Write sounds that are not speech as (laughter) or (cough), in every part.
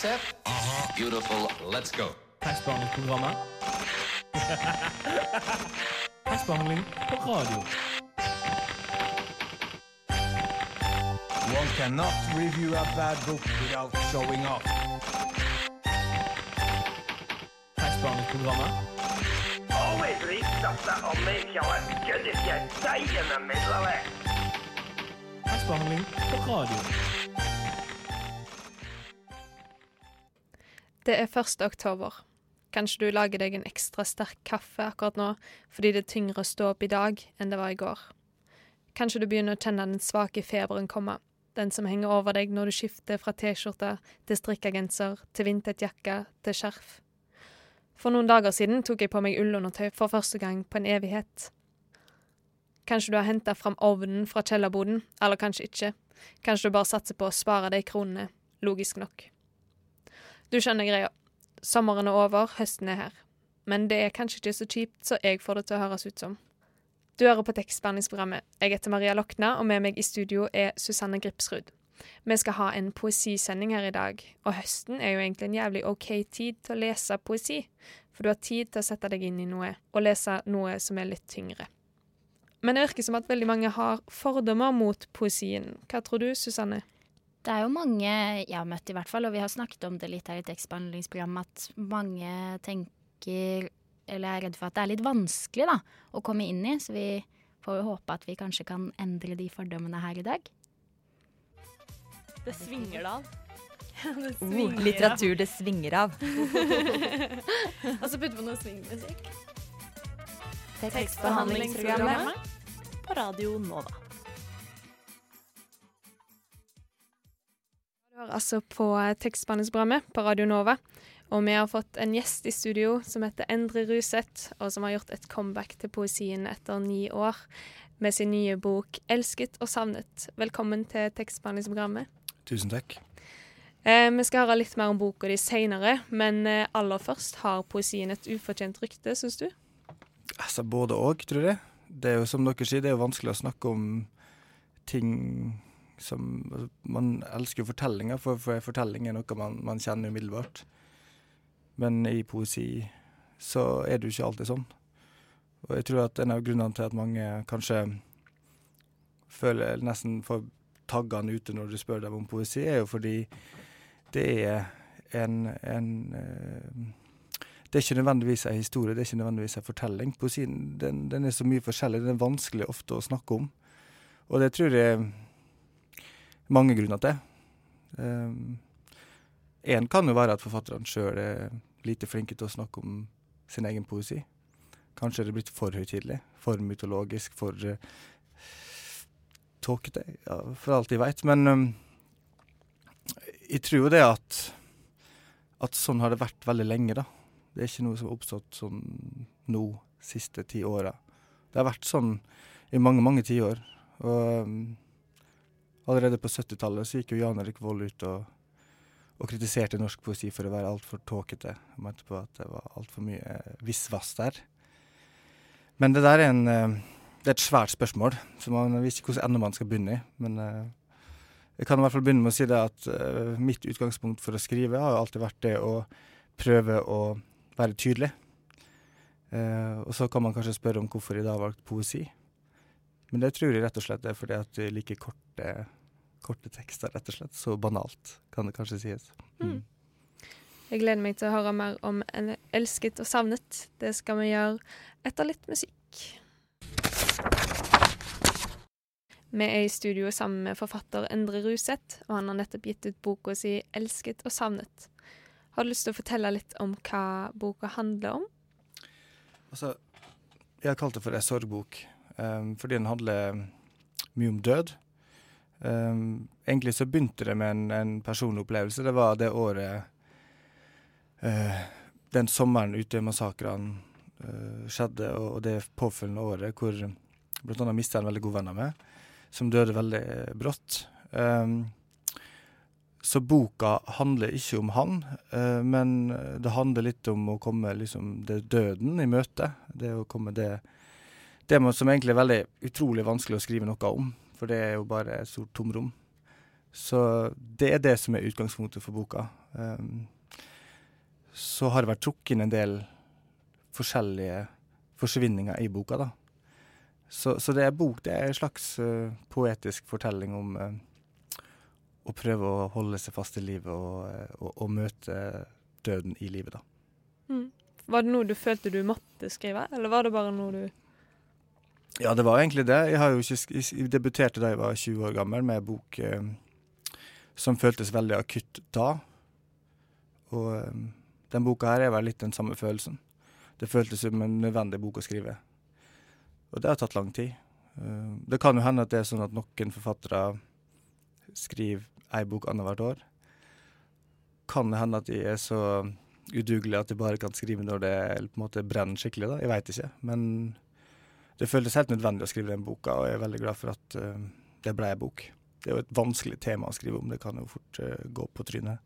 set? Uh-huh. Beautiful. Let's go. Gijs Bannelink programma. Gijs Bannelink radio. One cannot review a bad book without showing off. Gijs Bannelink programma. Always read stuff that'll make you as good as you die in the middle of it. Gijs Bannelink radio. Det er 1. oktober. Kanskje du lager deg en ekstra sterk kaffe akkurat nå fordi det er tyngre å stå opp i dag enn det var i går. Kanskje du begynner å kjenne den svake feberen komme, den som henger over deg når du skifter fra T-skjorte til strikkegenser til vinterjakke, til skjerf. For noen dager siden tok jeg på meg ullundertøy for første gang på en evighet. Kanskje du har henta fram ovnen fra kjellerboden, eller kanskje ikke. Kanskje du bare satser på å spare de kronene, logisk nok. Du skjønner greia. Sommeren er over, høsten er her. Men det er kanskje ikke så kjipt så jeg får det til å høres ut som. Du hører på tekstbehandlingsprogrammet. Jeg heter Maria Lokna, og med meg i studio er Susanne Gripsrud. Vi skal ha en poesisending her i dag, og høsten er jo egentlig en jævlig OK tid til å lese poesi, for du har tid til å sette deg inn i noe, og lese noe som er litt tyngre. Men det virker som at veldig mange har fordommer mot poesien. Hva tror du, Susanne? Det er jo mange jeg har møtt, i hvert fall, og vi har snakket om det litt her i tekstbehandlingsprogrammet, at mange tenker, eller er redd for at det er litt vanskelig da, å komme inn i. Så vi får jo håpe at vi kanskje kan endre de fordommene her i dag. Det svinger da. det (laughs) svinger det Oh, litteratur det svinger av. (laughs) Og så putter vi noe swingmusikk. Tekstbehandlingsprogrammet. på Radio Nova. Hører altså på tekstbehandlingsprogrammet på Radio Nova. Og vi har fått en gjest i studio som heter Endre Ruseth, og som har gjort et comeback til poesien etter ni år med sin nye bok 'Elsket og savnet'. Velkommen til tekstbehandlingsprogrammet. Tusen takk. Eh, vi skal høre litt mer om boka di seinere, men eh, aller først har poesien et ufortjent rykte, syns du? Altså, både og, tror jeg. Det er jo som dere sier, det er jo vanskelig å snakke om ting som altså, Man elsker jo fortellinger, for, for fortelling er noe man, man kjenner umiddelbart. Men i poesi så er det jo ikke alltid sånn. Og jeg tror at en av grunnene til at mange kanskje føler nesten får taggene ute når du spør dem om poesi, er jo fordi det er en, en eh, det er ikke nødvendigvis en historie, det er ikke nødvendigvis en fortelling. Poesien den, den er så mye forskjellig, den er vanskelig ofte å snakke om. Og det tror jeg mange grunner til. Én kan jo være at forfatterne sjøl er lite flinke til å snakke om sin egen poesi. Kanskje er det blitt for høytidelig, for mytologisk, for uh, tåkete, ja, for alt de veit. Men um, jeg tror jo det at, at sånn har det vært veldig lenge, da. Det er ikke noe som har oppstått sånn nå, siste ti åra. Det har vært sånn i mange, mange tiår. Og um, allerede på 70-tallet så gikk jo Jan Erik Vold ut og, og kritiserte norsk poesi for å være altfor tåkete. Han mente på at det var altfor mye eh, visvas der. Men det der er en eh, Det er et svært spørsmål, så man vet ikke hvordan ende man skal begynne i. Men eh, jeg kan i hvert fall begynne med å si det at mitt utgangspunkt for å skrive har jo alltid vært det å prøve å være tydelig. Og så kan man kanskje spørre om hvorfor jeg da har valgt poesi. Men det tror jeg rett og slett er fordi at jeg liker korte, korte tekster, rett og slett. Så banalt, kan det kanskje sies. Mm. Jeg gleder meg til å høre mer om en elsket og savnet. Det skal vi gjøre etter litt musikk. Vi er i studio sammen med forfatter Endre Ruseth, og han har nettopp gitt ut boka si 'Elsket og savnet'. Har du lyst til å fortelle litt om hva boka handler om? Altså, jeg har kalt det for ei sorgbok, um, fordi den handler mye om død. Um, egentlig så begynte det med en, en personlig opplevelse. Det var det året uh, Den sommeren Utøya-massakrene uh, skjedde, og, og det påfølgende året hvor annet mista en veldig god venn av meg, som døde veldig brått. Um, så boka handler ikke om han, uh, men det handler litt om å komme liksom det døden i møte. Det å komme det Det som egentlig er veldig utrolig vanskelig å skrive noe om, for det er jo bare et stort tomrom. Så det er det som er utgangspunktet for boka. Um, så har det vært trukket inn en del forskjellige forsvinninger i boka, da. Så, så det er bok, det er en slags uh, poetisk fortelling om uh, å prøve å holde seg fast i livet og, uh, og, og møte døden i livet, da. Mm. Var det noe du følte du måtte skrive, eller var det bare noe du Ja, det var egentlig det. Jeg ikke jeg debuterte da jeg var 20 år gammel med en bok som føltes veldig akutt da. Og den boka her er vel litt den samme følelsen. Det føltes som en nødvendig bok å skrive. Og det har tatt lang tid. Eh, det kan jo hende at det er sånn at noen forfattere skriver ei bok annethvert år. Kan det hende at de er så udugelige at de bare kan skrive når det på en måte brenner skikkelig. da, Jeg veit ikke. Men det føltes helt nødvendig å skrive den boka, og jeg er veldig glad for at uh, det ble ei bok. Det er jo et vanskelig tema å skrive om, det kan jo fort uh, gå på trynet.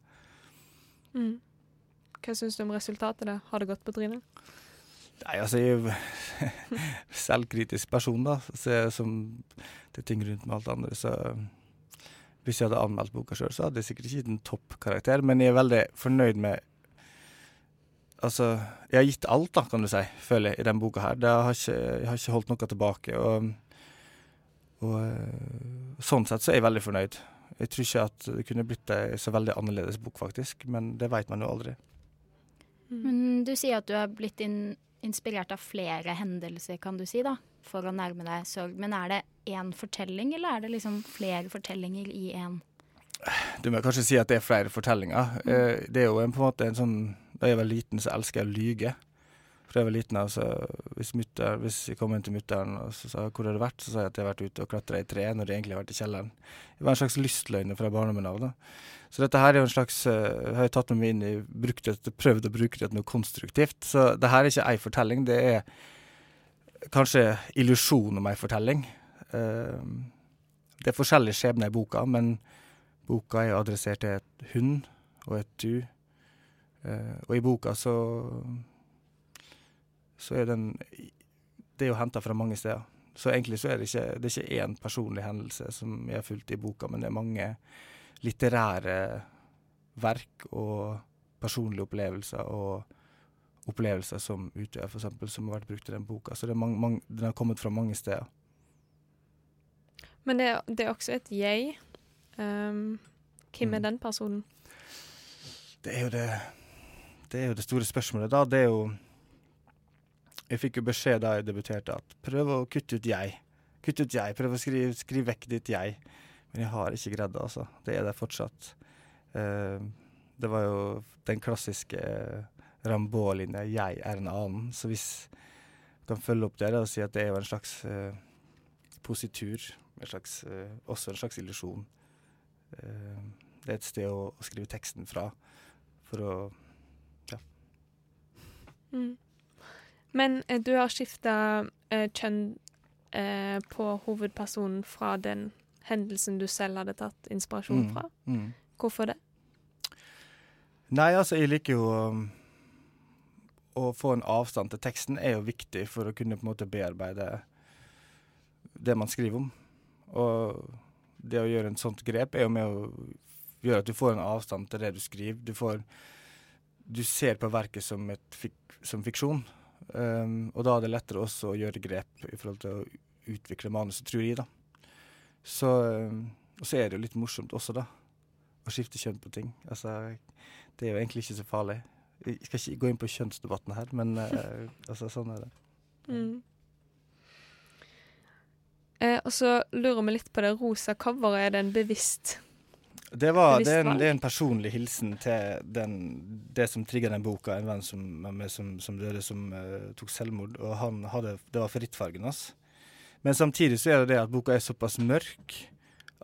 mm. Hva syns du om resultatet? da? Har det gått på trynet? Nei, altså jeg er jo (laughs) selvkritisk person, da. Så som det er ting rundt med alt andre, så Hvis jeg hadde anmeldt boka sjøl, så hadde jeg sikkert ikke gitt en toppkarakter, men jeg er veldig fornøyd med Altså, jeg har gitt alt, da, kan du si, føler jeg, i den boka her. Har ikke, jeg har ikke holdt noe tilbake. Og, og sånn sett så er jeg veldig fornøyd. Jeg tror ikke at det kunne blitt ei så veldig annerledes bok, faktisk, men det veit man jo aldri. Mm. Men du sier at du har blitt in inspirert av flere hendelser, kan du si, da, for å nærme deg sorg. Men er det én fortelling, eller er det liksom flere fortellinger i én? Du må kanskje si at det er flere fortellinger. Mm. Eh, det er jo en, på en måte en sånn Da jeg var liten, så elsker jeg å lyge. For jeg var liten, altså, hvis, mutter, hvis jeg kom inn til mutter'n og så sa hvor har du vært, så sa jeg at jeg har vært ute og klatra i tre når jeg egentlig har vært i kjelleren. Det var en slags lystløgner fra barndommen av. da. Så dette her er jo en slags uh, Har jeg tatt med meg inn i brukt det, prøvd å bruke det til noe konstruktivt. Så det her er ikke ei fortelling, det er kanskje illusjon om ei fortelling. Uh, det er forskjellige skjebner i boka, men boka er adressert til et hund og et du. Uh, og i boka så så er den Det er jo henta fra mange steder. Så egentlig så er det ikke, det er ikke én personlig hendelse som jeg har fulgt i boka, men det er mange litterære verk og personlige opplevelser og opplevelser som utøver, f.eks., som har vært brukt i den boka. Så mange, mange, den har kommet fra mange steder. Men det er, det er også et jeg. Um, hvem mm. er den personen? Det er jo det Det er jo det store spørsmålet, da. Det er jo Jeg fikk jo beskjed da jeg debuterte at prøv å kutte ut jeg. Kutt ut jeg. Prøv å skrive, skrive vekk ditt jeg. Men jeg har ikke greid det, altså. Det er det fortsatt. Uh, det var jo den klassiske uh, Rambaud-linja 'jeg er en annen'. Så hvis du kan følge opp det og si at det er jo en slags uh, positur, en slags, uh, også en slags illusjon. det er et sted å, å, skrive teksten fra for å. Mm. Men du har skifta kjønn på hovedpersonen fra den hendelsen du selv hadde tatt inspirasjon mm, fra. Mm, mm. Hvorfor det? Nei, altså, jeg liker jo um, Å få en avstand til teksten er jo viktig for å kunne på en måte bearbeide det man skriver om. Og det å gjøre en sånt grep er jo med å gjøre at du får en avstand til det du skriver. Du får Du ser på verket som, fik, som fiksjon. Um, og da er det lettere også å gjøre grep i forhold til å utvikle manuset, tror jeg, da. Så, um, og så er det jo litt morsomt også, da. Å skifte kjønn på ting. Altså, det er jo egentlig ikke så farlig. Jeg skal ikke gå inn på kjønnsdebatten her, men uh, (laughs) altså, sånn er det. Mm. Eh, og så lurer vi litt på det rosa coveret. Er det en bevisst det, var, det, er en, det, er en, personlig hilsen til den, det som trigga den boka. En venn som, som, som døde, som uh, tok selvmord. Og han hadde, det var favorittfargen hans. Men samtidig så er det det at boka er såpass mørk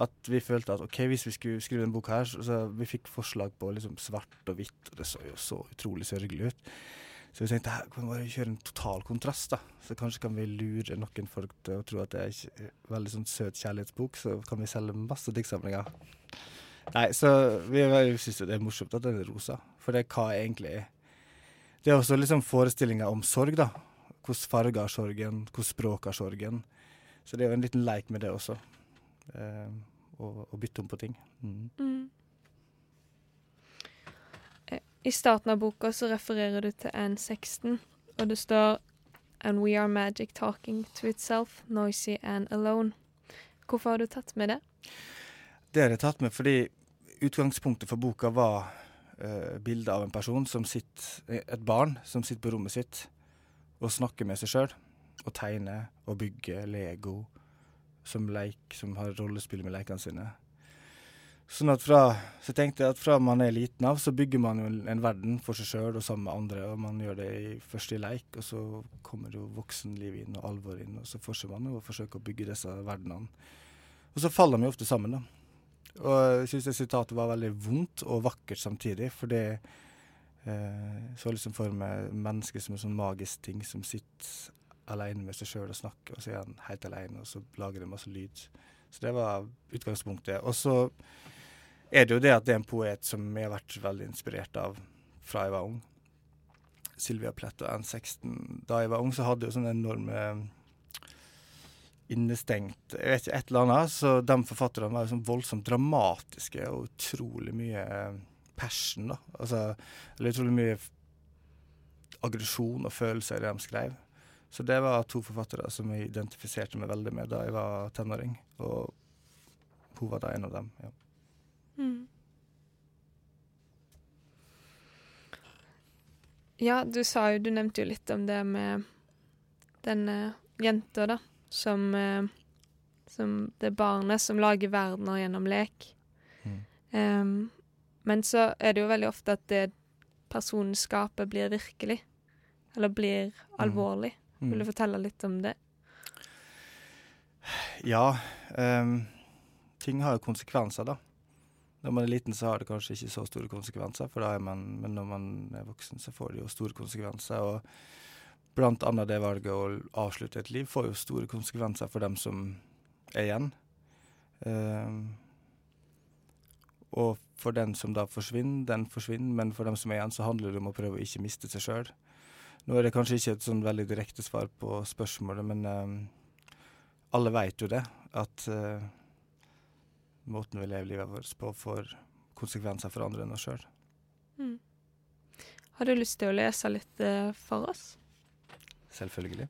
at vi følte at OK, hvis vi skulle skrive denne boka her, så, så vi fikk forslag på liksom svart og hvitt, og det så jo så utrolig sørgelig ut. Så vi tenkte her kan vi bare kjøre en total kontrast, da. Så kanskje kan vi lure noen folk til å tro at det er en veldig sånn søt kjærlighetsbok, så kan vi selge masse diktsamlinger. Nei, så vi, syns det er morsomt at den er rosa, for det er hva egentlig er. Det er også liksom forestillinger om sorg, da. Hvordan farger sorgen, hvordan språk har sorgen. Så det er jo en liten leik med det også. Eh, og, å, bytte om på ting. Mm. Mm. Eh, I starten av boka så refererer du til Anne Sexton, og det står And we are magic talking to itself, noisy and alone. Hvorfor har du tatt med det? Det har jeg tatt med fordi utgangspunktet for boka var uh, bildet av en person som sitter Et barn som sitter på rommet sitt og snakker med seg sjøl. Og tegner og bygger Lego som leik, som har rollespill med lekene sine. Sånn at fra, så tenkte jeg at fra man er liten av, så bygger man jo en, en verden for seg sjøl og sammen med andre. og Man gjør det i, først i leik, og så kommer jo voksenlivet inn og alvor inn. Og så fortsetter man jo å forsøke å bygge disse verdenene. Og så faller de jo ofte sammen, da. Og jeg syns det sitatet var veldig vondt og vakkert samtidig, for det eh, så liksom for meg mennesket som en sånn magisk ting som sitter alene med seg sjøl og snakker, og så er han helt alene, og så lager det masse lyd. Så det var utgangspunktet. Og så er det jo det at det er en poet som jeg har vært veldig inspirert av fra jeg var ung. Sylvia Plett og Anne Sexton. Da jeg var ung, så hadde jeg jo sånne enorme innestengt Jeg vet ikke, et eller annet. Så de forfatterne var sånn voldsomt dramatiske og utrolig mye passion, da. Altså, eller utrolig mye aggresjon og følelser i det de skrev. Så det var to forfattere som jeg identifiserte meg veldig med da jeg var tenåring. Og hun var da en av dem. ja. Mm. Ja, du sa jo Du nevnte jo litt om det med denne jenta, da, som eh, Som det barnet som lager verdener gjennom lek. Mm. Um, men så er det jo veldig ofte at det personen skaper, blir virkelig. Eller blir alvorlig. Mm. Vil du fortelle litt om det? Ja. Um, ting har jo konsekvenser, da. Når man er liten, så har det kanskje ikke så store konsekvenser, for da er man, men når man er voksen, så får det jo store konsekvenser. Og blant annet det valget å avslutte et liv får jo store konsekvenser for dem som er igjen. Uh, og for den som da forsvinner, den forsvinner, men for dem som er igjen, så handler det om å prøve å ikke miste seg sjøl. Nå er det kanskje ikke et sånn veldig direkte svar på spørsmålet, men uh, alle veit jo det, at uh, måten vi lever livet vårt på, får konsekvenser for andre enn oss sjøl. Mm. Har du lyst til å lese litt eh, for oss? Selvfølgelig.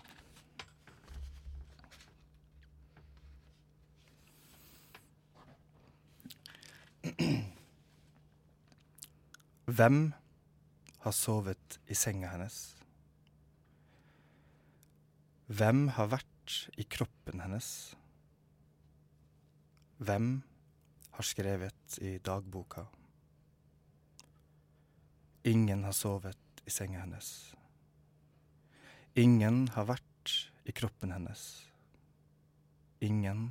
Hvem har sovet i senga hennes? Hvem har vært i kroppen hennes? Hvem har skrevet i dagboka? Ingen har sovet i senga hennes. Ingen har vært i kroppen hennes. Ingen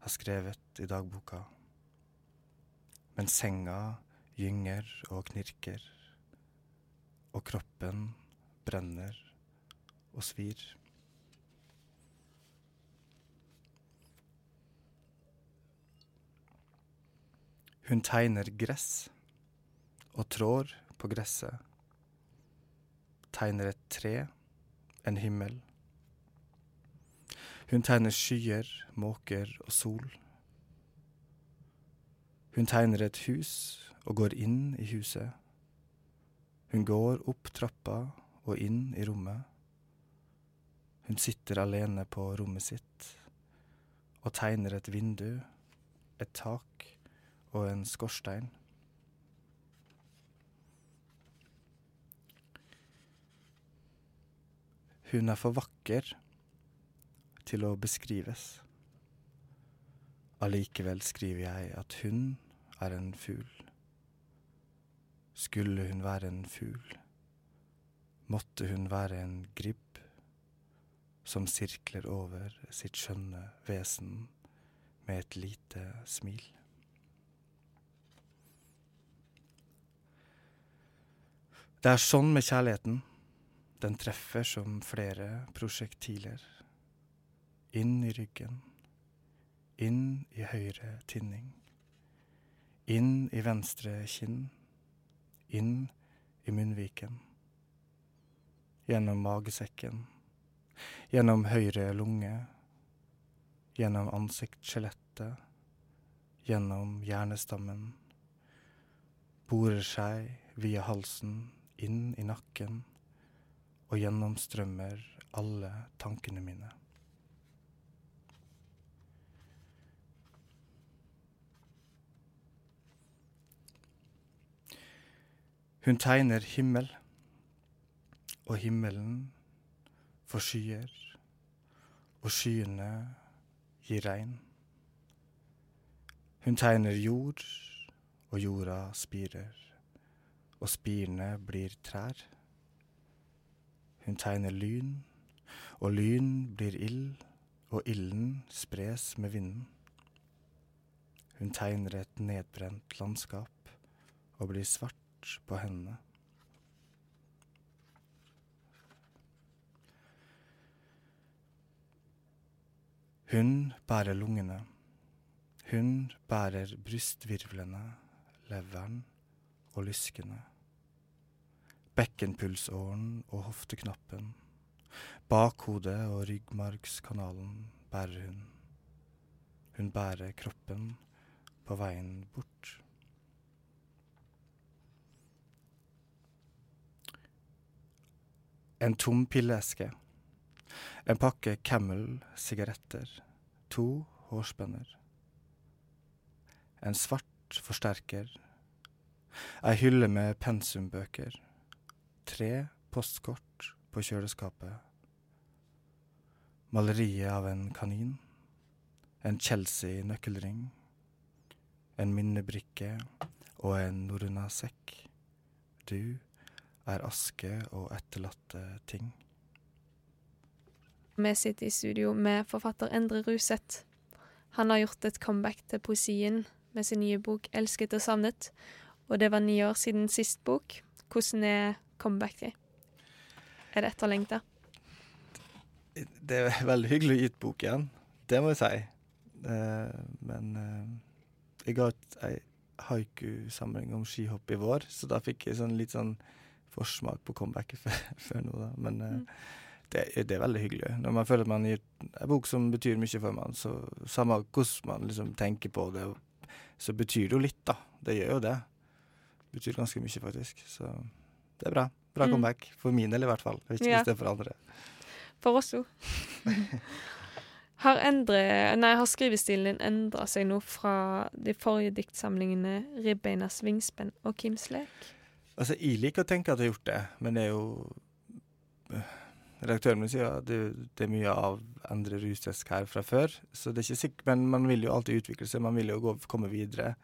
har skrevet i dagboka. Men senga gynger og knirker, og kroppen brenner og svir. Hun tegner gress og trår på gresset. Tegner et tre, en himmel. Hun tegner skyer, måker og sol. Hun tegner et hus og går inn i huset. Hun går opp trappa og inn i rommet. Hun sitter alene på rommet sitt og tegner et vindu, et tak og en skorstein. Hun er for vakker til å beskrives. Allikevel skriver jeg at hun er en fugl. Skulle hun være en fugl, måtte hun være en gribb som sirkler over sitt skjønne vesen med et lite smil. Det er sånn med kjærligheten. Den treffer som flere prosjektiler. Inn i ryggen. Inn i høyre tinning. Inn i venstre kinn. Inn i munnviken. Gjennom magesekken. Gjennom høyre lunge. Gjennom ansiktsskjelettet. gjennom hjernestammen, borer seg via halsen, inn i nakken og gjennomstrømmer alle tankene mine. Hun tegner himmel, og himmelen får skyer, og skyene gir regn. Hun tegner jord, og jorda spirer, og spirene blir trær. Hun tegner lyn, og lyn blir ild, og ilden spres med vinden. Hun tegner et nedbrent landskap og blir svart på hendene. Hun bærer lungene. Hun bærer brystvirvlene, leveren og lyskene. Bekkenpulsåren og hofteknappen. Bakhodet og ryggmargskanalen bærer hun. Hun bærer kroppen på veien bort. En tom pilleeske. En pakke Camel sigaretter. To hårspenner. En svart forsterker. Ei hylle med pensumbøker. Tre postkort på kjøleskapet. Maleriet av en kanin. En Chelsea-nøkkelring. En minnebrikke og en Norrøna-sekk. Du er aske og etterlatte ting. Vi sitter i studio med forfatter Endre Ruseth. Han har gjort et comeback til poesien med sin nye bok 'Elsket og savnet', og det var ni år siden sist bok. Hvordan er comebacket? Er det etterlengta? Det er veldig hyggelig å gi ut bok igjen, det må jeg si. Uh, men uh, jeg ga ut ei haiku-samling om skihopp i vår, så da fikk jeg sånn litt sånn forsmak på comebacket (laughs) før, før nå, da. Men uh, Mm. det, det er veldig hyggelig. Når man føler at man gir ei bok som betyr mye for man, så samme hvordan man liksom tenker på det, så betyr det jo litt, da. Det gjør jo det. Det betyr ganske mye, faktisk. Så det er bra. Bra Mm. comeback. For min del, i hvert fall. Ikke Ja. hvis det er for andre. For oss òg. (laughs) Har, nei, har skrivestilen din endra seg nå fra de forrige diktsamlingene 'Ribbeinas vingspenn' og 'Kims lek'? Altså, jeg liker å tenke at jeg har gjort det, men det er jo øh, Redaktøren min sier at det, det er mye av Endre Rustesk her fra før, så det er ikke sikkert Men man vil jo alltid utvikle seg, man vil jo gå, komme videre.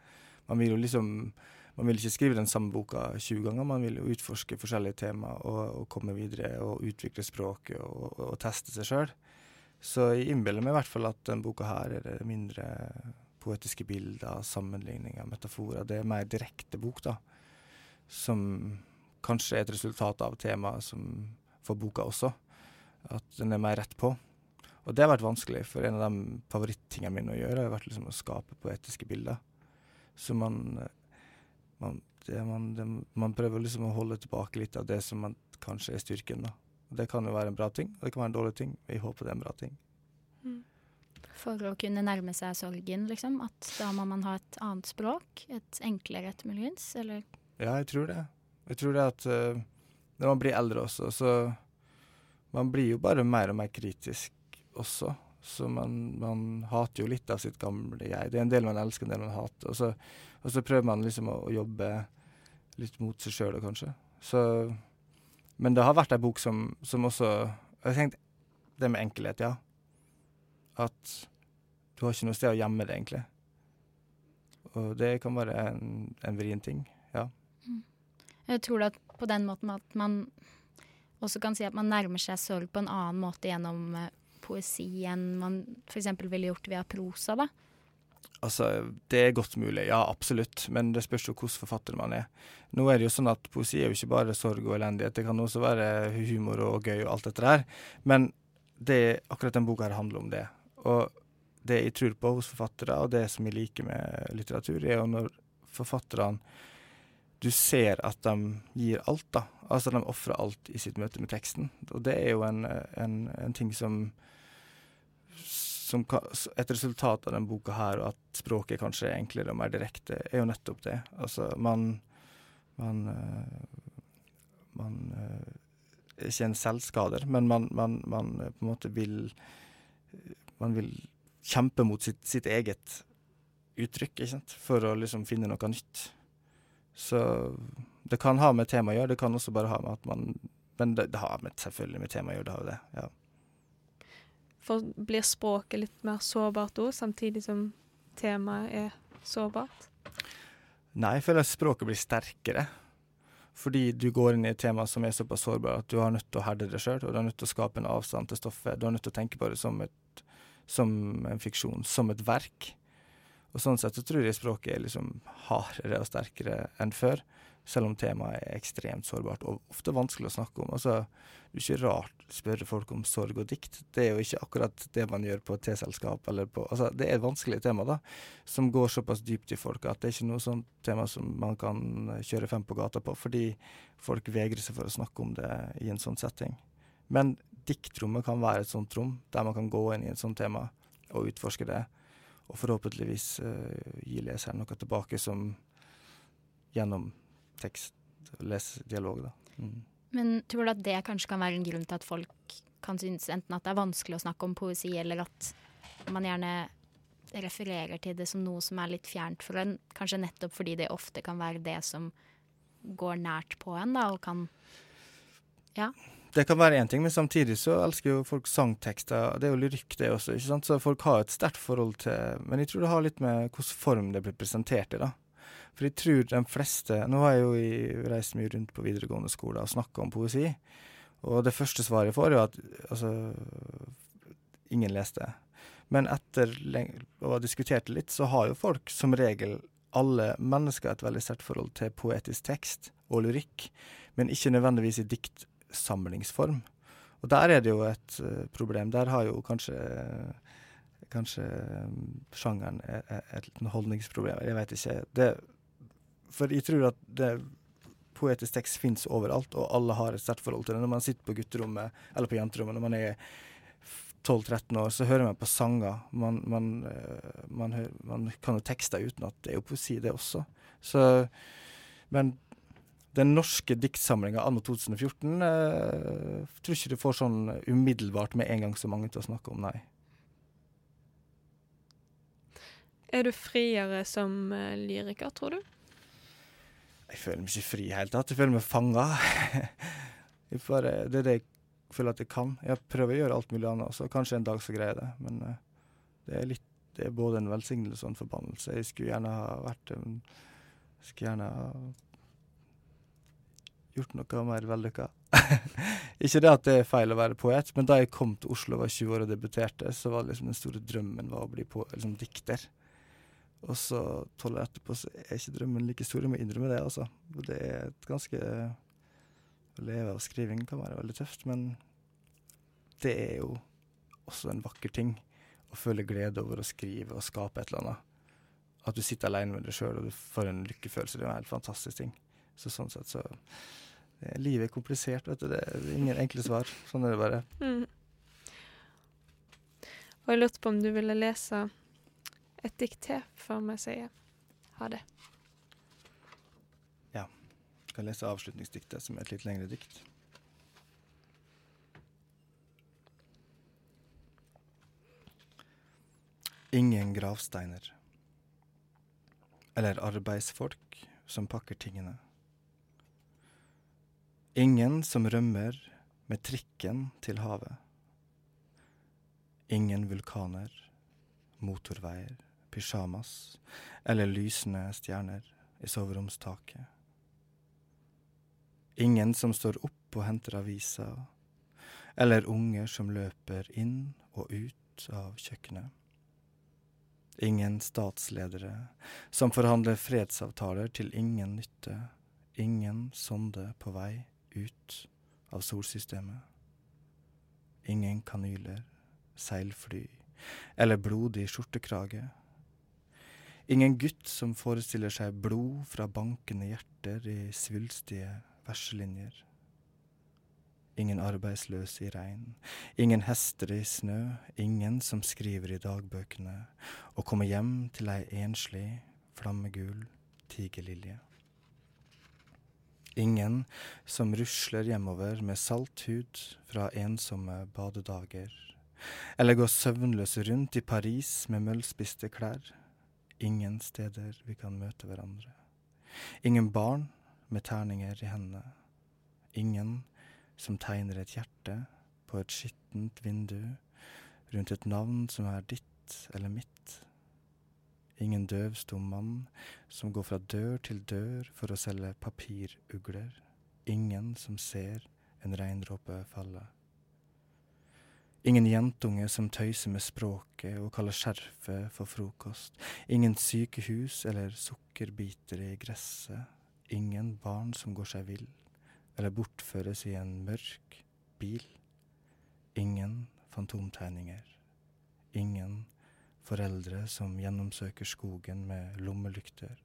Man vil jo liksom Man vil ikke skrive den samme boka 20 ganger, man vil jo utforske forskjellige temaer og, og komme videre og utvikle språket og, og, og teste seg sjøl. Så jeg innbiller meg i hvert fall at den boka her er det mindre poetiske bilder, sammenligninger, metaforer. Det er mer direkte bok, da som kanskje er et resultat av temaet som for boka også. At den er mer rett på. Og det har vært vanskelig, for en av de favorittingene mine å gjøre har vært liksom å skape poetiske bilder. Så man man, det, man, det, man prøver liksom å holde tilbake litt av det som man, kanskje er styrken. da. Det kan jo være en bra ting, og det kan være en dårlig ting. Jeg håper det er en bra ting. For å kunne nærme seg sorgen, liksom. At da må man ha et annet språk. Et enklere et, muligens. Eller Ja, jeg tror det. Jeg tror det at uh, når man blir eldre også, så Man blir jo bare mer og mer kritisk også. Så man, man hater jo litt av sitt gamle jeg. Det er en del man elsker, en del man hater. Og så, og så prøver man liksom å, å jobbe litt mot seg sjøl, kanskje. Så Men det har vært ei bok som, som også Jeg tenkte det med enkelhet, ja. At du har ikke noe sted å gjemme det, egentlig. Og det kan være en, en vrien ting. Ja. Jeg tror at på den måten at man også kan si at man nærmer seg sorg på en annen måte gjennom eh, poesi enn man f.eks. ville gjort via prosa, da. Altså, det er godt mulig, ja absolutt, men det spørs jo hvordan forfatter man er. Nå er det jo sånn at poesi er jo ikke bare sorg og elendighet, det kan også være humor og gøy og alt dette der. Men det, akkurat den boka her handler om det. Og det jeg tror på hos forfattere, og det som jeg liker med litteratur, er jo når forfatterne Du ser at de gir alt, da. Altså de ofrer alt i sitt møte med teksten. Og det er jo en, en, en ting som som et resultat av denne boka her, og at språket kanskje er enklere og mer direkte, er jo nettopp det. Altså, man Man, eh, man eh, ikke en selvskader, men man, man, man eh, på en måte vil Man vil kjempe mot sitt, sitt eget uttrykk, ikke sant, for å liksom finne noe nytt. Så det kan ha med temaet å gjøre, det kan også bare ha med at man Men det, det har med, selvfølgelig med temaet å gjøre, det har jo det. ja. For blir språket litt mer sårbart òg, samtidig som temaet er sårbart? Nei, jeg føler at språket blir sterkere. Fordi du går inn i et tema som er såpass sårbart at du har nødt til å herde det sjøl, og du har nødt til å skape en avstand til stoffet. Du har nødt til å tenke på det som, et, som en fiksjon, som et verk. Og sånn sett så tror jeg språket er liksom hardere og sterkere enn før, selv om temaet er ekstremt sårbart og ofte vanskelig å snakke om. Altså, det er ikke rart å spørre folk om sorg og dikt. Det er jo ikke akkurat det man gjør på teselskap eller på Altså, det er et vanskelig tema, da som går såpass dypt i folk at det er ikke noe sånt tema som man kan kjøre fem på gata på, fordi folk vegrer seg for å snakke om det i en sånn setting. Men diktrommet kan være et sånt rom, der man kan gå inn i et sånt tema og utforske det, og forhåpentligvis uh, gi leseren noe tilbake som gjennom tekst, lesedialog, da. Mm. Men tror du at det kanskje kan være en grunn til at folk kan synes enten at det er vanskelig å snakke om poesi, eller at man gjerne refererer til det som noe som er litt fjernt for en, kanskje nettopp fordi det ofte kan være det som går nært på en, da, og kan Det kan være én ting, men samtidig så elsker jo folk sangtekster. Det er jo lyrikk, det også, ikke sant? så folk har et sterkt forhold til Men jeg tror det har litt med hvilken form det blir presentert i, da. For jeg tror de fleste Nå har jeg jo reist mye rundt på videregående skoler og snakka om poesi, og det første svaret jeg får, er at altså Ingen leste. Men etter å ha diskutert det litt, så har jo folk som regel alle mennesker et veldig sterkt forhold til poetisk tekst og lyrikk, men ikke nødvendigvis i diktsamlingsform. Og der er det jo et eh, problem. Der har jo kanskje kanskje um, sjangeren et, et, et holdningsproblem. Jeg vet ikke. Det, for jeg tror at det, poetisk tekst fins overalt, og alle har et sterkt forhold til det. Når man sitter på gutterommet eller på jenterommet når man er 12-13 år, så hører man på sanger. Man, man, eh, man, hører, man kan jo tekster uten at det er jo poesi, det også. Så, men den norske diktsamlinga anno 2014 eh, tror ikke du får sånn umiddelbart med en gang så mange til å snakke om, nei. Er du friere som eh, lyriker, tror du? Jeg føler meg ikke fri i det hele tatt. Jeg føler meg fanga. (laughs) Det er det jeg føler at jeg kan. Jeg prøver å gjøre alt mulig annet, også. kanskje en dag så greier jeg det. Men eh, det er litt det er både en velsignelse og en forbannelse. Jeg skulle gjerne ha vært en Skulle gjerne ha gjort noe mer vellykka. (laughs) ikke det at det er feil å være poet, men da jeg kom til Oslo og var 20 år og debuterte, så var liksom den store drømmen var å bli på, liksom, dikter. Og så tolv år etterpå så er ikke drømmen like stor, jeg må innrømme det, altså. Det er et ganske Å leve av skriving kan være veldig tøft, men det er jo også en vakker ting. Å føle glede over å skrive og skape et eller annet. At du sitter alene med deg sjøl og du får en lykkefølelse, det er en helt fantastisk ting. Så sånn sett så det, Livet er komplisert, vet du. Det er ingen enkle svar. Sånn er det bare. Mm. Og jeg lurte på om du ville lese et dikt til før vi sier ha det. Ja. Jeg kan lese avslutningsdiktet, som er et litt lengre dikt. Ingen gravsteiner. Eller arbeidsfolk som pakker tingene. Ingen som rømmer med trikken til havet. Ingen vulkaner, motorveier, pysjamas eller lysende stjerner i soveromstaket. Ingen som står opp og henter aviser, eller unger som løper inn og ut av kjøkkenet. Ingen statsledere som forhandler fredsavtaler til ingen nytte, ingen sonde på vei ut av solsystemet. Ingen kanyler, seilfly eller blodig skjortekrage. Ingen gutt som forestiller seg blod fra bankende hjerter i svulstige verselinjer. ingen arbeidsløse i regn, ingen hester i snø, ingen som skriver i dagbøkene og kommer hjem til ei enslig, flammegul tigerlilje. Ingen som rusler hjemover med salt hud fra ensomme badedager, eller går søvnløse rundt i Paris med møllspiste klær. Ingen steder vi kan møte hverandre. Ingen barn med terninger i hendene. Ingen som tegner et hjerte på et skittent vindu rundt et navn som er ditt eller mitt. Ingen døvstum mann som går fra dør til dør for å selge papirugler. Ingen som ser en regndråpe falle. Ingen jentunge som tøyser med språket og kaller skjerfet for frokost. Ingen sykehus eller sukkerbiter i gresset. Ingen barn som går seg vill eller bortføres i en mørk bil. Ingen fantomtegninger. Ingen foreldre som gjennomsøker skogen med lommelykter.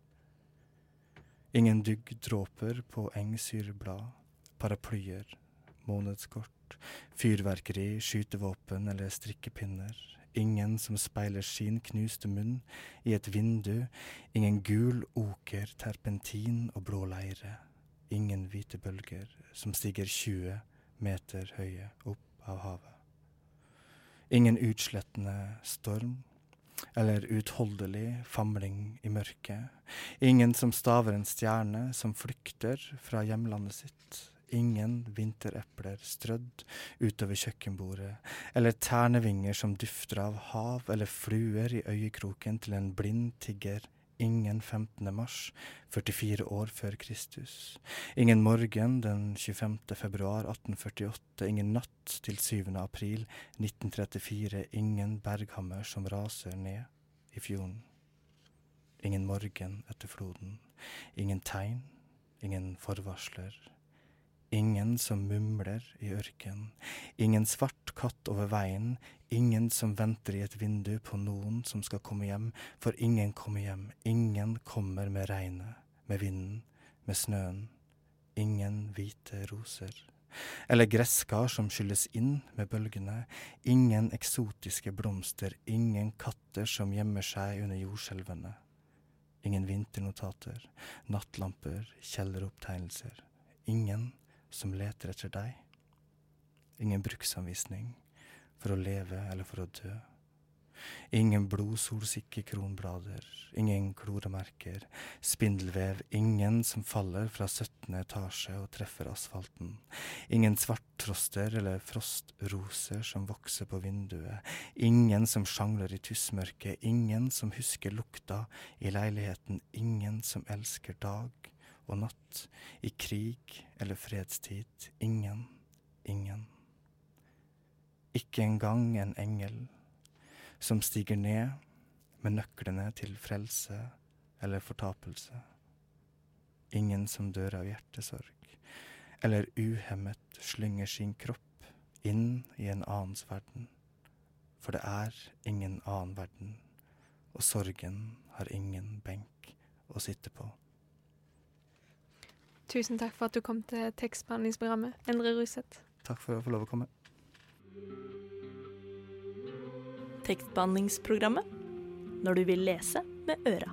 Ingen duggdråper på engsyreblad, paraplyer, månedskort, fyrverkeri, skytevåpen eller strikkepinner. Ingen som speiler sin knuste munn i et vindu. Ingen gul oker, terpentin og blå leire. Ingen hvite bølger som stiger 20 meter høye opp av havet. Ingen utslettende storm eller utholdelig famling i mørket. Ingen som staver en stjerne som flykter fra hjemlandet sitt. Ingen vinterepler strødd utover kjøkkenbordet, eller ternevinger som dufter av hav, eller fluer i øyekroken til en blind tigger ingen 15. mars 44 år før Kristus. Ingen morgen den 25. februar 1848, ingen natt til 7. april 1934, ingen berghammer som raser ned i fjorden. Ingen morgen etter floden, ingen tegn, ingen forvarsler. Ingen som mumler i ørken, ingen svart katt over veien, ingen som venter i et vindu på noen som skal komme hjem, for ingen kommer hjem, ingen kommer med regnet, med vinden, med snøen, ingen hvite roser. Eller gresskar som skylles inn med bølgene, ingen eksotiske blomster, ingen katter som gjemmer seg under jordskjelvene. Ingen vinternotater, nattlamper, kjelleropptegnelser. Ingen som leter etter deg. Ingen bruksanvisning for å leve eller for å dø. Ingen blodsolsikke kronblader, ingen kloremerker, spindelvev, ingen som faller fra 17. etasje og treffer asfalten. Ingen svarttroster eller frostroser som vokser på vinduet. Ingen som sjangler i tussmørket, ingen som husker lukta i leiligheten, ingen som elsker dag og natt, i krig eller fredstid. Ingen, ingen. Ikke engang en engel som stiger ned med nøklene til frelse eller fortapelse. Ingen som dør av hjertesorg, eller uhemmet slynger sin kropp inn i en annens verden. For det er ingen annen verden, og sorgen har ingen benk å sitte på. Tusen takk for at du kom til tekstbehandlingsprogrammet, Endre Ruseth. Takk for å få lov å komme. Tekstbehandlingsprogrammet når du vil lese med øra.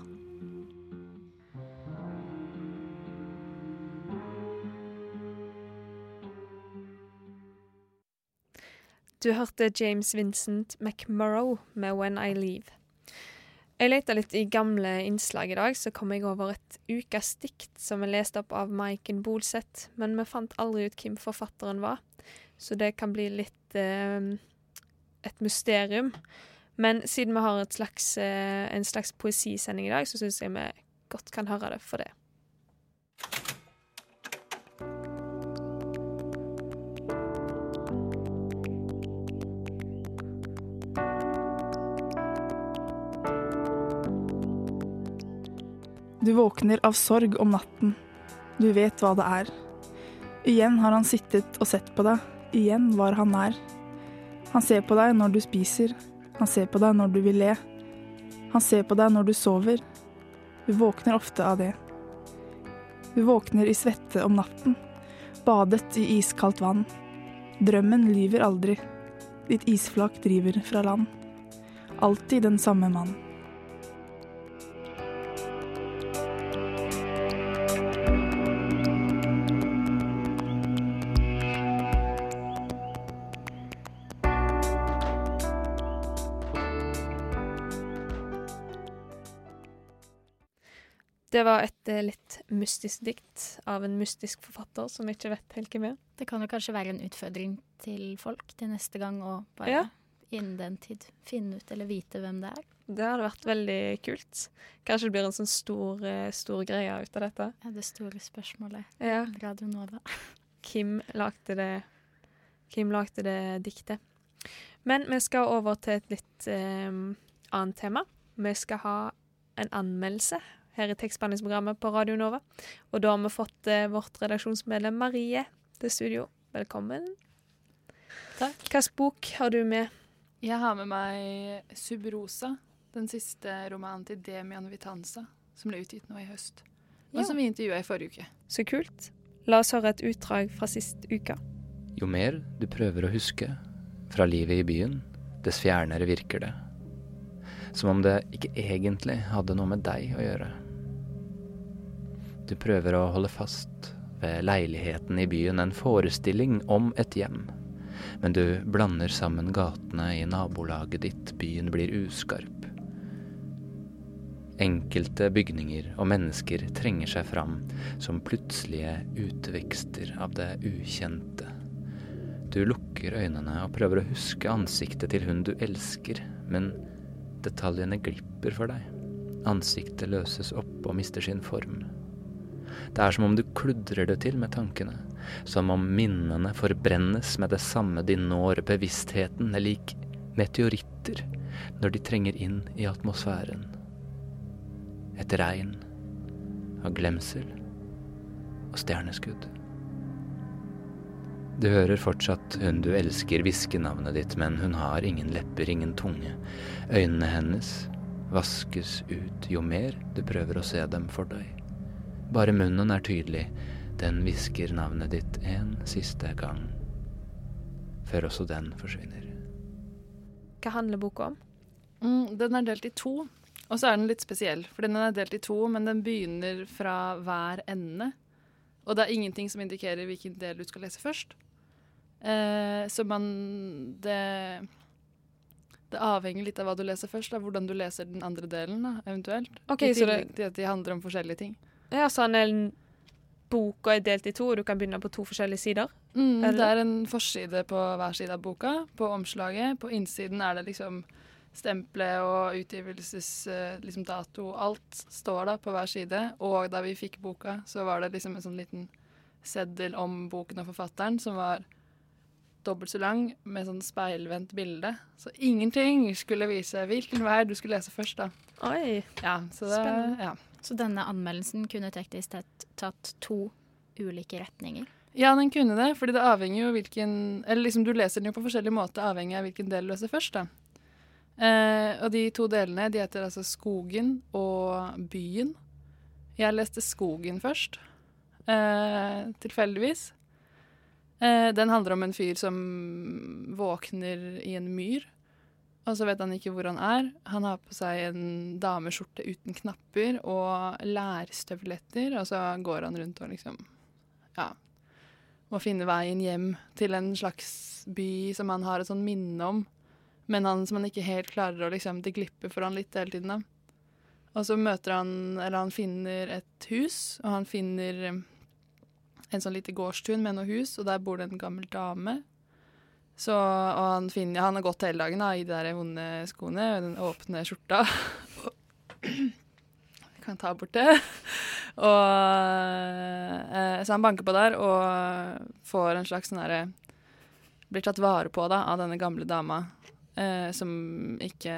Du hørte James Vincent McMurrow med When I Leave. Jeg leita litt i gamle innslag i dag, så kom jeg over et ukas dikt som er lest opp av Maiken Bolseth, men vi fant aldri ut hvem forfatteren var, så det kan bli litt eh, et mysterium. Men siden vi har slags, eh, en slags poesisending i dag, så syns jeg vi godt kan høre det for det. Du våkner av sorg om natten. Du vet hva det er. Igjen har han sittet og sett på deg. Igjen var han nær. Han ser på deg når du spiser. Han ser på deg når du vil le. Han ser på deg når du sover. Du våkner ofte av det. Du våkner i svette om natten, badet i iskaldt vann. Drømmen lyver aldri. Ditt isflak driver fra land. Alltid den samme mann. Det var et eh, litt mystisk dikt av en mystisk forfatter som jeg ikke vet helt hvem er. Det kan jo kanskje være en utfordring til folk til neste gang å bare Ja. innen den tid finne ut eller vite hvem det er. Det hadde vært veldig kult. Kanskje det blir en sånn stor, eh, stor greie ut av dette. Ja, det store spørsmålet. Ja. Radio Nova. (laughs) Kim lagde det Kim lagde det diktet. Men vi skal over til et litt eh, annet tema. Vi skal ha en anmeldelse her i tekstbehandlingsprogrammet på Radio Nova. Og da har vi fått eh, vårt redaksjonsmedlem Marie til studio. Velkommen. Takk. Hvilken bok har du med? Jeg har med meg Subrosa, den siste romanen til Demian Vitanza, som ble utgitt nå i høst. Og Ja. som vi intervjua i forrige uke. Så kult. La oss høre et utdrag fra sist uke. Jo mer du prøver å huske fra livet i byen, dess fjernere virker det. Som om det ikke egentlig hadde noe med deg å gjøre. Du prøver å holde fast ved leiligheten i byen, en forestilling om et hjem. Men du blander sammen gatene i nabolaget ditt, byen blir uskarp. Enkelte bygninger og mennesker trenger seg fram som plutselige utvekster av det ukjente. Du lukker øynene og prøver å huske ansiktet til hun du elsker, men detaljene glipper for deg. Ansiktet løses opp og mister sin form. Det er som om du kludrer det til med tankene, som om minnene forbrennes med det samme de når bevisstheten, lik meteoritter når de trenger inn i atmosfæren. Et regn av glemsel og stjerneskudd. Du hører fortsatt hun du elsker hviske navnet ditt, men hun har ingen lepper, ingen tunge. Øynene hennes vaskes ut jo mer du prøver å se dem for deg. Bare munnen er tydelig, den hvisker navnet ditt en siste gang, før også den forsvinner. Hva handler boka om? Mm, den er delt i to, og så er den litt spesiell. For den er delt i to, men den begynner fra hver ende. Og det er ingenting som indikerer hvilken del du skal lese først. Eh, så man det, det avhenger litt av hva du leser først, av hvordan du leser den andre delen, da, eventuelt. Okay, I så det- tillegg til at de handler om forskjellige ting. Ja, så en del boka er delt i to, og du kan begynne på to forskjellige sider? Mm, Er det er en forside på hver side av boka. På omslaget. På innsiden er det liksom stempelet og utgivelsesdato. Liksom. Alt står da på hver side. Og da vi fikk boka, så var det liksom en sånn liten seddel om boken og forfatteren som var dobbelt så lang, med sånn speilvendt bilde. Så ingenting skulle vise hvilken vei du skulle lese først, da. Oi. Ja, så det, Spennende. ja. Så denne anmeldelsen kunne teknisk sett tatt to ulike retninger. Ja, den kunne det, fordi det avhenger jo hvilken Eller liksom du leser den jo på forskjellig måte, avhengig av hvilken del du leser først, da. Eh, og de to delene, de heter altså Skogen og Byen. Jeg leste Skogen først, eh, tilfeldigvis. Eh, den handler om en fyr som våkner i en myr, og så vet han ikke hvor han er. Han har på seg en dameskjorte uten knapper og lærstøvletter, og så går han rundt og liksom ja, må finne veien hjem til en slags by som han har et sånn minne om, men han som han ikke helt klarer å liksom Det glipper for han litt hele tiden, da. Og så møter han Eller han finner et hus, og han finner eh, en sånn lite gårdstun med noe hus, og der bor det en gammel dame. Så, og han, finner, han har gått hele dagen da, i de der vonde skoene og den åpne skjorta. (clears throat) Kan ta bort det. (laughs) Og, eh, så han banker på der og får en slags sånn herre Blir tatt vare på da, av denne gamle dama, eh, som ikke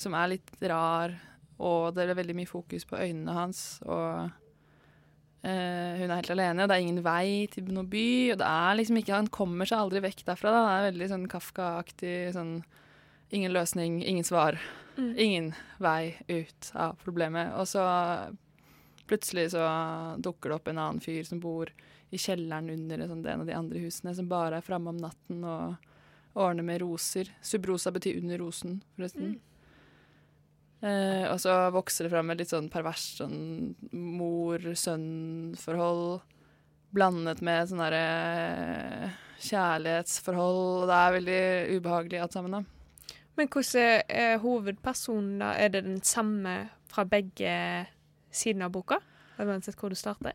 Som er litt rar, og det er veldig mye fokus på øynene hans. Og eh, hun er helt alene, og det er ingen vei til noen by. Og det er liksom ikke Han kommer seg aldri vekk derfra. da, Det er veldig sånn Kafka-aktig sånn Ingen løsning, ingen svar. Mm. Ingen vei ut av problemet. Og så plutselig så dukker det opp en annen fyr som bor i kjelleren under sånn, en av de andre husene, som bare er framme om natten og ordner med roser. Subrosa betyr under rosen, forresten. Eh, og så vokser det fram et litt sånn pervers sånn mor-sønn-forhold blandet med sånn derre kjærlighetsforhold. Det er veldig ubehagelig alt sammen, da. Men hvordan er hovedpersonen, da? Er det den samme fra begge sidene av boka? Uansett hvor du starter?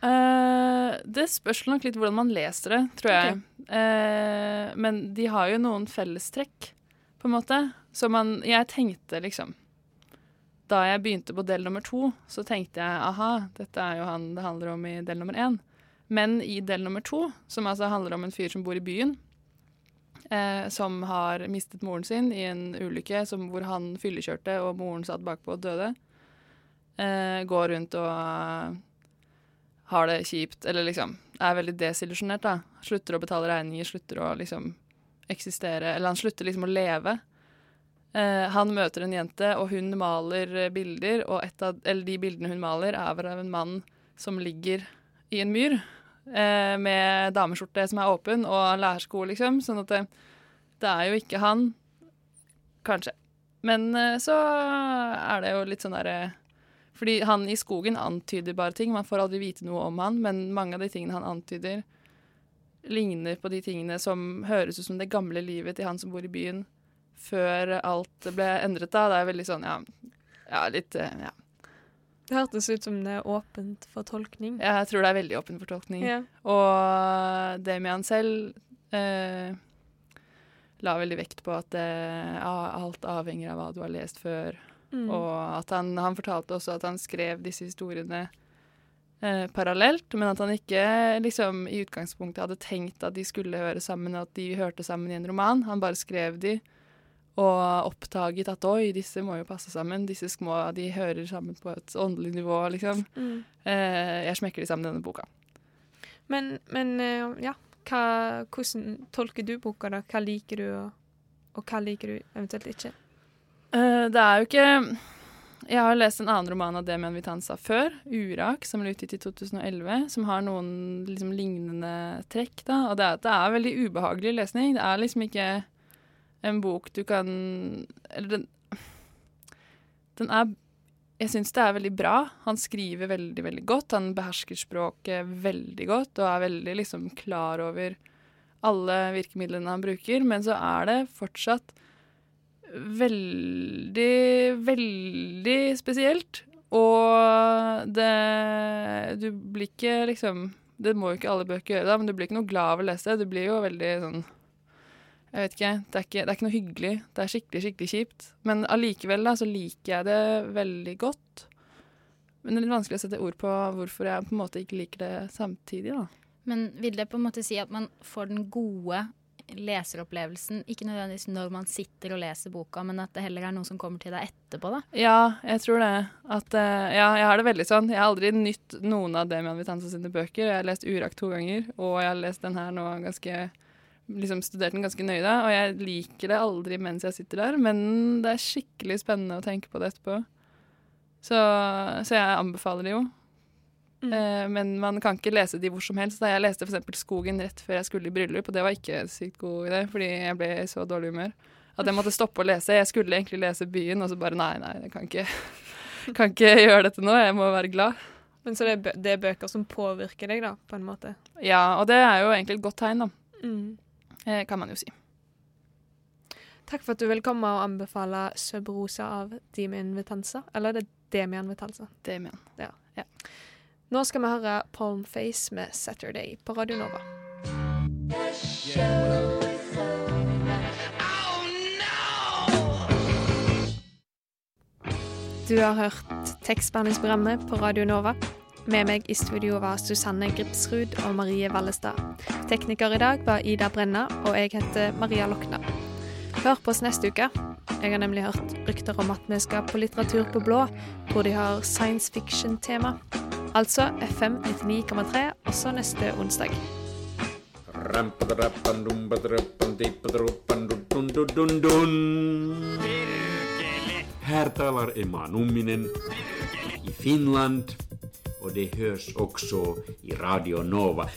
Eh, det spørs nok litt hvordan man leser det, tror jeg. Eh, men de har jo noen fellestrekk, på en måte. Så man Jeg tenkte liksom Da jeg begynte på del nummer to, så tenkte jeg aha, dette er jo han det handler om i del nummer én. Men i del nummer to, som altså handler om en fyr som bor i byen, uh, som har mistet moren sin i en ulykke som, hvor han fyllekjørte og moren satt bakpå og døde, går rundt og har det kjipt, eller liksom er veldig desillusjonert, da. Slutter å betale regninger, slutter å liksom eksistere, eller han slutter liksom å leve. Eh, han møter en jente, og hun maler eh, bilder, og av, de bildene hun maler, er av en mann som ligger i en myr eh, med dameskjorte som er åpen, og lærsko, liksom. Sånn at det, det er jo ikke han. Kanskje. Men eh, så er det jo litt sånn derre Fordi han i skogen antyder bare ting. Man får aldri vite noe om han, men mange av de tingene han antyder, ligner på de tingene som høres ut som det gamle livet til han som bor i byen, før alt ble endret, da. Det er veldig sånn, ja, ja litt eh, ja. Det hørtes ut som det er åpent for tolkning. Ja, Jeg tror det er veldig åpent for tolkning. Ja. Og Damian selv eh, la veldig vekt på at det, alt avhenger av hva du har lest før. Mm. Og at han, han fortalte også at han skrev disse historiene eh, parallelt, men at han ikke liksom i utgangspunktet hadde tenkt at de skulle høre sammen, at de hørte sammen i en roman. Han bare skrev de og oppdaget at oi, disse må jo passe sammen. Disse små de hører sammen på et åndelig nivå, liksom. Mm. Eh, jeg smekker de sammen i denne boka. Men, men eh, ja, hva, hvordan tolker du boka, da? Hva liker du, og, og hva liker du eventuelt ikke? Eh, det er jo ikke Jeg har lest en annen roman av Demian Vitanza før, 'Urak', som ble utgitt i 2011, som har noen liksom, lignende trekk. da, Og det er, det er veldig ubehagelig lesning. Det er liksom ikke en bok du kan Eller den Den er Jeg syns det er veldig bra. Han skriver veldig, veldig godt. Han behersker språket veldig godt og er veldig liksom klar over alle virkemidlene han bruker, men så er det fortsatt veldig, veldig spesielt. Og det Du blir ikke liksom Det må jo ikke alle bøker gjøre, da, men du blir ikke noe glad av å lese. Du blir jo veldig sånn jeg vet ikke det, ikke. det er ikke noe hyggelig. Det er skikkelig, skikkelig kjipt. Men allikevel da, så liker jeg det veldig godt. Men det er litt vanskelig å sette ord på hvorfor jeg på en måte ikke liker det samtidig. da. Men vil det på en måte si at man får den gode leseropplevelsen, ikke nødvendigvis når man sitter og leser boka, men at det heller er noe som kommer til deg etterpå, da? Ja, jeg tror det. At, uh, ja, jeg har det veldig sånn. Jeg har aldri nytt noen av Demian Vitanza sine bøker. Jeg har lest Urak to ganger, og jeg har lest den her nå ganske liksom studert den ganske nøye, og jeg liker det aldri mens jeg sitter der, men det er skikkelig spennende å tenke på det etterpå. Så, så jeg anbefaler det jo. Mm. Eh, men man kan ikke lese de hvor som helst. Da jeg leste f.eks. 'Skogen' rett før jeg skulle i bryllup, og det var ikke sykt god idé, fordi jeg ble i så dårlig humør at jeg måtte stoppe å lese. Jeg skulle egentlig lese 'Byen', og så bare nei, nei, jeg kan ikke, (laughs) kan ikke gjøre dette nå. Jeg må være glad. Men Så det er, bø det er bøker som påvirker deg, da, på en måte? Ja, og det er jo egentlig et godt tegn, da. Mm. Eh, kan man jo si. Takk for at du vil komme og anbefale Søbrosa av Demian Vitanza. Eller er det Demian Vitanza? Demian. Ja. ja. Nå skal vi høre Palm Face med 'Saturday' på Radio Nova. Du har hørt tekstbehandlingsprogrammet på Radio Nova. Med meg i studio var Susanne Gripsrud og Marie Vallestad. Tekniker i dag var Ida Brenna, og jeg heter Maria Lokna. Hør på oss neste uke. Jeg har nemlig hørt rykter om at vi skal på Litteratur på blå, hvor de har science fiction-tema. Altså FM 99,3 også neste onsdag. Her taler Emma Numminen i Finland og det høres også i Radio Nova.